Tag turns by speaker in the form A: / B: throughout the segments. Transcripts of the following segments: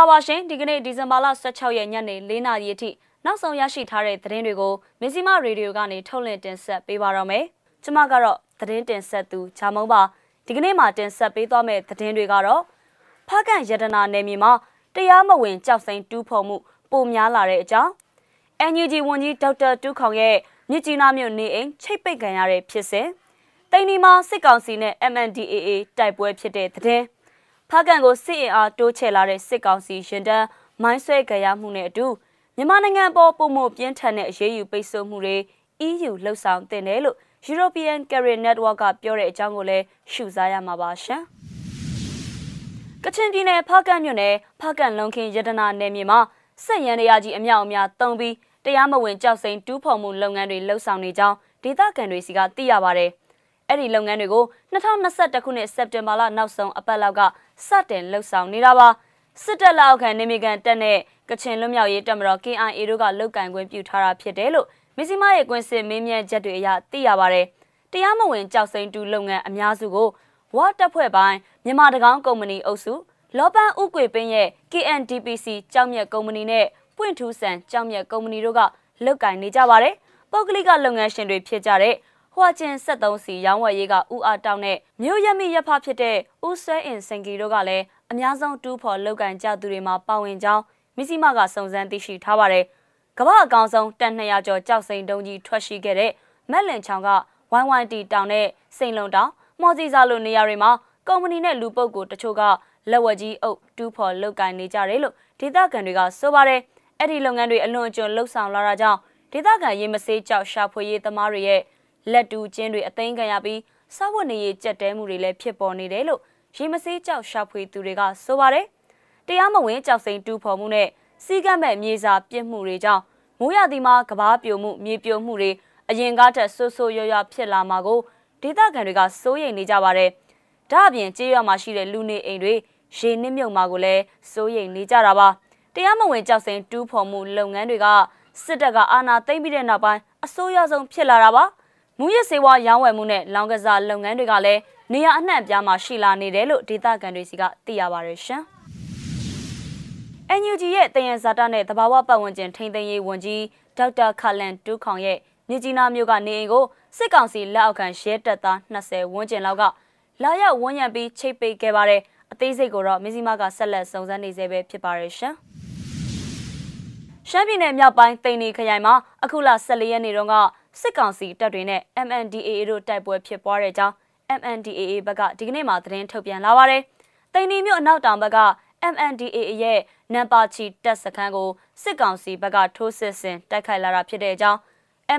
A: ္ဂလာပါရှင်ဒီကနေ့ဒီဇင်ဘာလ16ရက်ညနေ4နာရီအထိနောက်ဆုံးရရှိထားတဲ့သတင်းတွေကိုမဇီမရေဒီယိုကနေထုတ်လွှင့်တင်ဆက်ပေးပါတော့မယ်။ကျွန်မကတော့သတင်းတင်ဆက်သူဂျာမုံပါဒီကနေ့မှတင်ဆက်ပေးသွားမယ့်သတင်းတွေကတော့ဖကန်ရတနာနယ်မြေမှာတရားမဝင်ကြောက်စိန်တူးဖော်မှုပိုများလာတဲ့အကြောင်း NUG ဝန်ကြီးဒေါက်တာတူးခေါင်ရဲ့မြစ်ကြီးနားမြို့နေအိမ်ချိတ်ပိတ်ခံရတဲ့ဖြစ်စဉ်တိန်ဒီမှာစစ်ကောင်စီနဲ့ MNDAA တိုက်ပွဲဖြစ်တဲ့သတင်း ဖကန်ကိုစစ်အင်အားတိုးချဲ့လာတဲ့စစ်ကောင်စီရင်တန်းမိုင်းဆွဲကြရမှုနဲ့အတူမြန်မာနိုင်ငံပေါ်ပုံမှုပြင်းထန်တဲ့အရေးယူပိတ်ဆို့မှုတွေ EU လှုပ်ဆောင်တင်တယ်လို့ European Career Network ကပြောတဲ့အကြောင်းကိုလည်းရှုစားရမှာပါရှင်။ကချင်ပြည်နယ်ဖကန်မြို့နယ်ဖကန်လုံခင်းရတနာနယ်မြေမှာစစ်ရန်တရားကြီးအမြောက်အများတုံးပြီးတရားမဝင်ကြောက်စိန်တူးဖော်မှုလုပ်ငန်းတွေလှုပ်ဆောင်နေကြောင်းဒေသခံတွေစီကသိရပါဗျ။အဲ့ဒီလုပ်ငန်းတွေကို2021ခုနှစ်စက်တင်ဘာလနောက်ဆုံးအပတ်လောက်က စတင်လှုပ်ဆောင်နေတာပါစစ်တပ်လက်အောက်ခံနေမီကန်တပ်နဲ့ကချင်လွတ်မြောက်ရေးတပ်မတော် KIA တို့ကလုတ်ကင်ခွင့်ပြုထားတာဖြစ်တယ်လို့မစ္စည်းမရဲ့ကွင်းစစ်မင်းမြတ်ချက်တွေအရသိရပါတယ်တရားမဝင်ကြောက်စိန်တူလုပ်ငန်းအများစုကိုဝါတပ်ဖွဲ့ပိုင်းမြန်မာတကောင်းကုမ္ပဏီအုပ်စုလောပန်းဥကွေပင်းရဲ့ KNDPC ကြောက်မြတ်ကုမ္ပဏီနဲ့ပွင့်ထူးဆန်ကြောက်မြတ်ကုမ္ပဏီတို့ကလုတ်ကင်နေကြပါတယ်ပုဂ္ဂလိကလုပ်ငန်းရှင်တွေဖြစ်ကြတဲ့ ဟွာကျင်73စီရောင်းဝယ်ရေးကဥအားတောင်းတဲ့မြို့ရမိရဖဖြစ်တဲ့ဥဆွဲအင်စင်ကီတို့ကလည်းအများဆုံးတူးဖော်လောက်ကန်ကြသူတွေမှာပါဝင်ကြောင်းမစ္စည်းမကစုံစမ်းသိရှိထားပါတယ်။ကမ္ဘာအကောင်ဆုံးတန်200ကျော်ကြောက်စိန်တုံးကြီးထွက်ရှိခဲ့တဲ့မက်လင်ချောင်က YYT တောင်နဲ့စိန်လုံတောင်မော်စီစာလိုနေရာတွေမှာကုမ္ပဏီနဲ့လူပုဂ္ဂိုလ်တချို့ကလက်ဝက်ကြီးအုပ်တူးဖော်လောက်ကန်နေကြတယ်လို့ဒေသခံတွေကဆိုပါတယ်။အဲ့ဒီလုပ်ငန်းတွေအလွန်အကျွံလှုပ်ဆောင်လာတာကြောင့်ဒေသခံရေးမစေးကြောက်ရှာဖွေရေးသမားတွေရဲ့ လက်တူချင်းတွေအသိမ်းခံရပြီးစားဝတ်နေရေးကြက်တဲမှုတွေလည်းဖြစ်ပေါ်နေတယ်လို့ရေမစေးကြောက်ရှာဖွေသူတွေကဆိုပါတယ်။တရားမဝင်ကြောက်စိန်တူးဖော်မှုနဲ့စီကတ်မဲ့မြေစာပြစ်မှုတွေကြောင့်မိုးရသည်မှာကဘာပြိုမှုမြေပြိုမှုတွေအရင်ကားထက်ဆိုးဆိုးရွားရွားဖြစ်လာမှာကိုဒေသခံတွေကစိုးရိမ်နေကြပါတယ်။ဒါအပြင်ကြေးရွာမှာရှိတဲ့လူနေအိမ်တွေရေနစ်မြုပ်မှာကိုလည်းစိုးရိမ်နေကြတာပါ။တရားမဝင်ကြောက်စိန်တူးဖော်မှုလုပ်ငန်းတွေကစစ်တပ်ကအာဏာသိမ်းပြီးတဲ့နောက်ပိုင်းအဆိုးရွားဆုံးဖြစ်လာတာပါ။ မူရစေဝါရောင်းဝယ်မှုနဲ့လောင်ကစားလုပ်ငန်းတွေကလည်းနေရာအနှံ့ပြားမှာရှိလာနေတယ်လို့ဒေသခံတွေစီကသိရပါရရှင်။ NUG ရဲ့တယံဇာတာနဲ့တဘာဝပတ်ဝန်းကျင်ထိန်းသိမ်းရေးဝန်ကြီးဒေါက်တာခလန်တူးခေါင်ရဲ့မြကြီးနားမြို့ကနေအိမ်ကိုစစ်ကောင်စီလက်အောက်ခံရဲတပ်သား20ဝန်းကျင်လောက်ကလာရောက်ဝန်းရံပြီးချိတ်ပိတ်ခဲ့ပါတယ်အသေးစိတ်ကိုတော့မဇီမာကဆက်လက်စုံစမ်းနေသေးပဲဖြစ်ပါရဲ့ရှင်ရှမ်းပြည်နယ်မြောက်ပိုင်းတိန်နီခရိုင်မှာအခုလ14ရက်နေ့တုန်းက စစ်ကောင်စီတပ်တွေနဲ့ MNDAA တို့တိုက်ပွဲဖြစ်ပွားတဲ့အကြောင်း MNDAA ဘက်ကဒီကနေ့မှသတင်းထုတ်ပြန်လာပါတယ်။တိန်နီမြို့အနောက်တောင်ဘက်က MNDAA ရဲ့နံပါချီတပ်စခန်းကိုစစ်ကောင်စီဘက်ကထိုးစစ်ဆင်တိုက်ခိုက်လာတာဖြစ်တဲ့အကြောင်း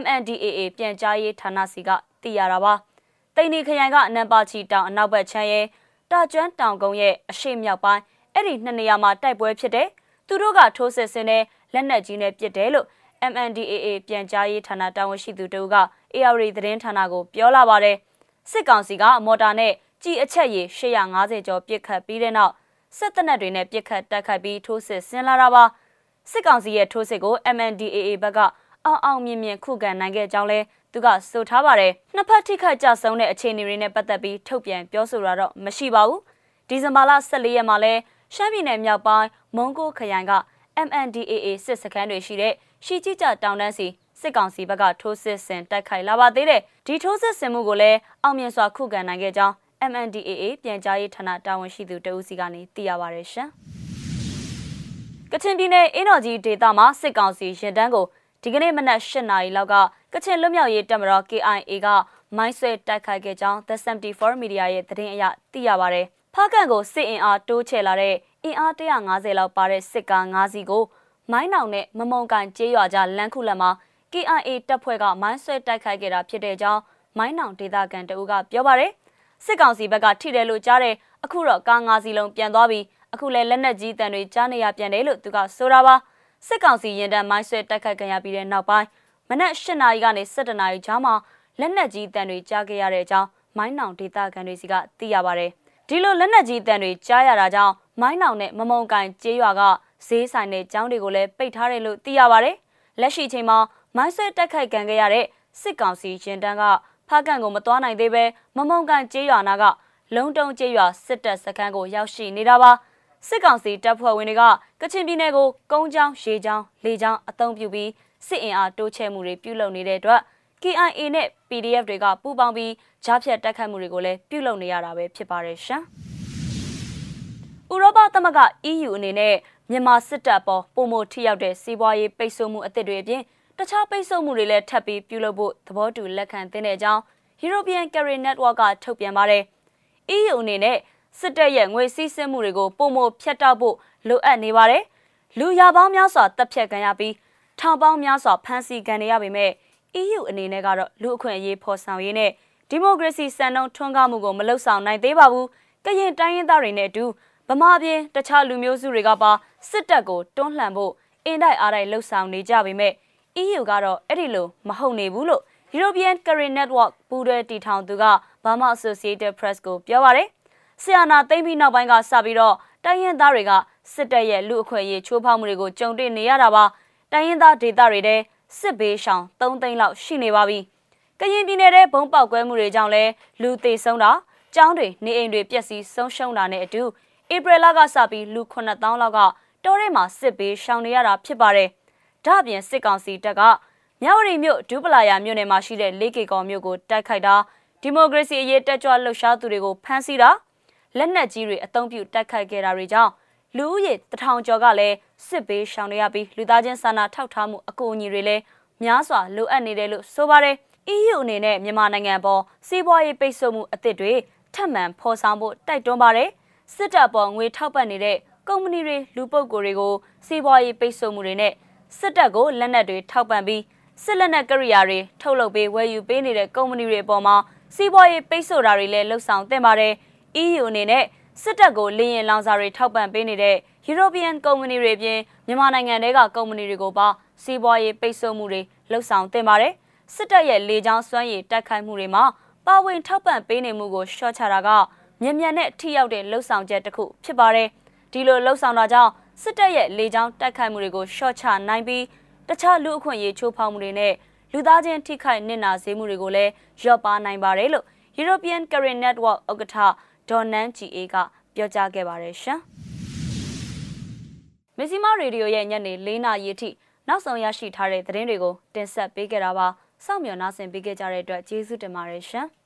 A: MNDAA ပြန်ကြားရေးဌာနစီကသိရတာပါ။တိန်နီခရိုင်ကနံပါချီတောင်အနောက်ဘက်ချမ်းရဲ့တာကျွမ်းတောင်ကုန်းရဲ့အရှိမြောက်ပိုင်းအဲ့ဒီနှစ်နေရာမှာတိုက်ပွဲဖြစ်တဲ့သူတို့ကထိုးစစ်ဆင်တဲ့လက်နက်ကြီးနဲ့ပစ်တယ်လို့ MNDAA ပြန်ကြားရေးဌာနတာဝန်ရှိသူတို့က AR သတင်းဌာနကိုပြောလာပါတယ်။စစ်ကောင်စီကမော်တာနဲ့ကြီးအချက်ရည်850ကျော်ပစ်ခတ်ပြီးတဲ့နောက်စစ်တပ်တွေနဲ့ပစ်ခတ်တိုက်ခိုက်ပြီးထိုးစစ်ဆင်လာတာပါစစ်ကောင်စီရဲ့ထိုးစစ်ကို MNDAA ဘက်ကအောင်အောင်မြင်မြင်ခုခံနိုင်ခဲ့ကြောင်းလဲသူကဆိုထားပါတယ်နှစ်ဖက်ထိခိုက်ကြဆုံးတဲ့အခြေအနေတွေနဲ့ပတ်သက်ပြီးထုတ်ပြန်ပြောဆိုတာတော့မရှိပါဘူးဒီဇင်ဘာလ14ရက်မှာလဲရှမ်းပြည်နယ်မြောက်ပိုင်းမုံကိုခရိုင်က MNDAA စစ်စခန်းတွေရှိတဲ့ ရှီကြီးကြတောင်တန်းစီစစ်ကောင်စီဘက်ကထိုးစစ်ဆင်တိုက်ခိုက်လာပါသေးတယ်ဒီထိုးစစ်ဆင်မှုကိုလည်းအောင်မြင်စွာခုခံနိုင်ခဲ့ကြောင်း MNDAA ပြန်ကြားရေးဌာနတာဝန်ရှိသူတဦးစီကနေသိရပါရရှင်ကချင်ပြည်နယ်အင်းတော်ကြီးဒေသမှာစစ်ကောင်စီရင်တန်းကိုဒီကနေ့မနက်၈နာရီလောက်ကကချင်လွတ်မြောက်ရေးတပ်မတော် KIA ကမိုင်းဆွဲတိုက်ခိုက်ခဲ့ကြောင်း The 74 Media ရဲ့သတင်းအရသိရပါဗျ။ဖားကန်ကိုစစ်အင်အားတိုးချဲ့လာတဲ့အင်အား150လောက်ပါတဲ့စစ်ကား၅စီးကို မိုင်းနောင်နဲ့မမုံကန်ကျေးရွာကြားလမ်းခုလက်မှာ KIA တပ်ဖွဲ့ကမိုင်းဆွဲတိုက်ခိုက်ခဲ့တာဖြစ်တဲ့အကြောင်းမိုင်းနောင်ဒေသခံတအူးကပြောပါရယ်စစ်ကောင်စီဘက်ကထိတယ်လို့ကြားတဲ့အခုတော့ကား၅စီးလုံးပြန်သွားပြီးအခုလည်းလက်နက်ကြီးတန်တွေကြားနေရပြန်တယ်လို့သူကဆိုတာပါစစ်ကောင်စီရင်တန်းမိုင်းဆွဲတိုက်ခိုက်ခံရပြီးတဲ့နောက်ပိုင်းမနက်၈နာရီကနေ၁၇နာရီကြားမှာလက်နက်ကြီးတန်တွေကြားခဲ့ရတဲ့အကြောင်းမိုင်းနောင်ဒေသခံတွေစီကသိရပါရယ်ဒီလိုလက်နက်ကြီးတန်တွေကြားရတာကြောင့်မိုင်းနောင်နဲ့မမုံကန်ကျေးရွာက ဈေးဆိုင်တဲ့ကျောင်းတွေကိုလည်းပိတ်ထားတယ်လို့သိရပါရယ်လက်ရှိချိန်မှာမိုင်းဆွဲတိုက်ခိုက်ခံခဲ့ရတဲ့စစ်ကောင်စီရင်တန်းကဖားကန်ကိုမသွားနိုင်သေးပဲမမုံကန်ကျေးရွာနာကလုံတုံကျေးရွာစစ်တပ်စခန်းကိုရောက်ရှိနေတာပါစစ်ကောင်စီတပ်ဖွဲ့ဝင်တွေကကချင်ပြည်နယ်ကိုကုန်းချောင်းရေချောင်းလေချောင်းအုံပြုပြီးစစ်အင်အားတိုးချဲ့မှုတွေပြုလုပ်နေတဲ့အတွက် KIA နဲ့ PDF တွေကပူးပေါင်းပြီးကြားဖြတ်တိုက်ခိုက်မှုတွေကိုလည်းပြုလုပ်နေရတာပဲဖြစ်ပါတယ်ရှင်။ဥရောပသမဂ္ဂ EU အနေနဲ့ မြန်မာစစ်တပ်ပေါ်ပုံမထိရောက်တဲ့စီးပွားရေးပိတ်ဆို့မှုအသစ်တွေအပြင်တခြားပိတ်ဆို့မှုတွေလည်းထပ်ပြီးပြုလုပ်ဖို့သဘောတူလက်ခံသင့်တဲ့အကြောင်း European Carry Network ကထုတ်ပြန်ပါတယ်။ EU အနေနဲ့စစ်တပ်ရဲ့ငွေစည်းစိမ်မှုတွေကိုပုံမဖြတ်တောက်ဖို့လိုအပ်နေပါတယ်။လူရပေါင်းများစွာတပ်ဖြတ်ခံရပြီးထောင်ပေါင်းများစွာဖမ်းဆီးခံရပေမဲ့ EU အနေနဲ့ကတော့လူအခွင့်အရေးဖော်ဆောင်ရေးနဲ့ဒီမိုကရေစီစံနှုန်းထွန်းကားမှုကိုမလှုပ်ဆောင်နိုင်သေးပါဘူး။ကရင်တိုင်းရင်းသားတွေနဲ့အတူဗမာပြည်တခြားလူမျိုးစုတွေကပါ စစ်တပ်ကိုတွန်းလှန်ဖို့အင်တိုက်အားတိုက်လှုပ်ဆောင်နေကြပေမဲ့ EU ကတော့အဲ့ဒီလိုမဟုတ်နေဘူးလို့ European Career Network ပူးတွဲတည်ထောင်သူက Burma Associated Press ကိုပြောပါရယ်ဆီယနာသိမ့်ပြီးနောက်ပိုင်းကစပြီးတော့တိုင်းရင်းသားတွေကစစ်တပ်ရဲ့လူအခွင့်အရေးချိုးဖောက်မှုတွေကိုကြုံတွေ့နေရတာပါတိုင်းရင်းသားဒေသတွေထဲစစ်ဘေးရှောင်3သိန်းလောက်ရှိနေပါပြီကရင်ပြည်နယ်ထဲဘုံပေါက်ကွဲမှုတွေကြောင့်လဲလူသေဆုံးတာကျောင်းတွေနေအိမ်တွေပျက်စီးဆုံးရှုံးတာနဲ့အတူဧပြီလကစပြီးလူ9000လောက်က တောထဲမှာစစ်ဘေးရှောင်နေရတာဖြစ်ပါတယ်ဒါ့အပြင်စစ်ကောင်စီတပ်ကမြဝတီမြို့ဒူပလာယာမြို့နယ်မှာရှိတဲ့လေးကေကော်မြို့ကိုတိုက်ခိုက်တာဒီမိုကရေစီအရေးတက်ကြွလှုပ်ရှားသူတွေကိုဖမ်းဆီးတာလက်နက်ကြီးတွေအုံပြုတိုက်ခိုက်ခဲ့တာတွေကြောင့်လူဦးရေတထောင်ကျော်ကလည်းစစ်ဘေးရှောင်နေရပြီးလူသားချင်းစာနာထောက်ထားမှုအကူအညီတွေလည်းများစွာလိုအပ်နေတယ်လို့ဆိုပါတယ်။ EU အနေနဲ့မြန်မာနိုင်ငံပေါ်စီးပွားရေးပိတ်ဆို့မှုအသစ်တွေထပ်မံဖော်ဆောင်ဖို့တိုက်တွန်းပါတယ်။စစ်တပ်ပေါ်ငွေထောက်ပံ့နေတဲ့ ကုမ္ပဏီတွေလူပုဂ္ဂိုလ်တွေကိုစီးပွားရေးပိတ်ဆို့မှုတွေနဲ့စစ်တပ်ကိုလက်နက်တွေထောက်ပံ့ပြီးစစ်လက်နက်ကိရိယာတွေထုတ်လုပ်ပေးဝယ်ယူပေးနေတဲ့ကုမ္ပဏီတွေအပေါ်မှာစီးပွားရေးပိတ်ဆို့တာတွေလည်းလှုပ်ဆောင်တင်ပါတယ်။ EU အနေနဲ့စစ်တပ်ကိုလေရင်လောင်စာတွေထောက်ပံ့ပေးနေတဲ့ European ကုမ္ပဏီတွေပြင်မြန်မာနိုင်ငံတွေကကုမ္ပဏီတွေကိုပါစီးပွားရေးပိတ်ဆို့မှုတွေလှုပ်ဆောင်တင်ပါတယ်။စစ်တပ်ရဲ့လေကြောင်းစွမ်းရည်တိုက်ခိုက်မှုတွေမှာပါဝင်ထောက်ပံ့ပေးနေမှုကိုရှော့ချတာကမြန်မြန်နဲ့ထိရောက်တဲ့လှုပ်ဆောင်ချက်တစ်ခုဖြစ်ပါတယ်။ ဒီလိုလှုပ်ဆောင်တာကြောင့်စစ်တပ်ရဲ့လေကြောင်းတိုက်ခိုက်မှုတွေကိုရှော့ချနိုင်ပြီးတခြားလူအခွင့်အရေးချိုးဖောက်မှုတွေနဲ့လူသားချင်းထိခိုက်နစ်နာစေမှုတွေကိုလည်းရော့ပါနိုင်ပါတယ်လို့ European Career Network ဥက္ကဋ္ဌဒေါ်နန်းကြည်အေးကပြောကြားခဲ့ပါတယ်ရှင်။မစ္စည်းမရေဒီယိုရဲ့ညနေ၄နာရီအထိနောက်ဆုံးရရှိထားတဲ့သတင်းတွေကိုတင်ဆက်ပေးခဲ့တာပါ။စောင့်မျှော်နားဆင်ပေးခဲ့ကြတဲ့အတွက်ကျေးဇူးတင်ပါတယ်ရှင်။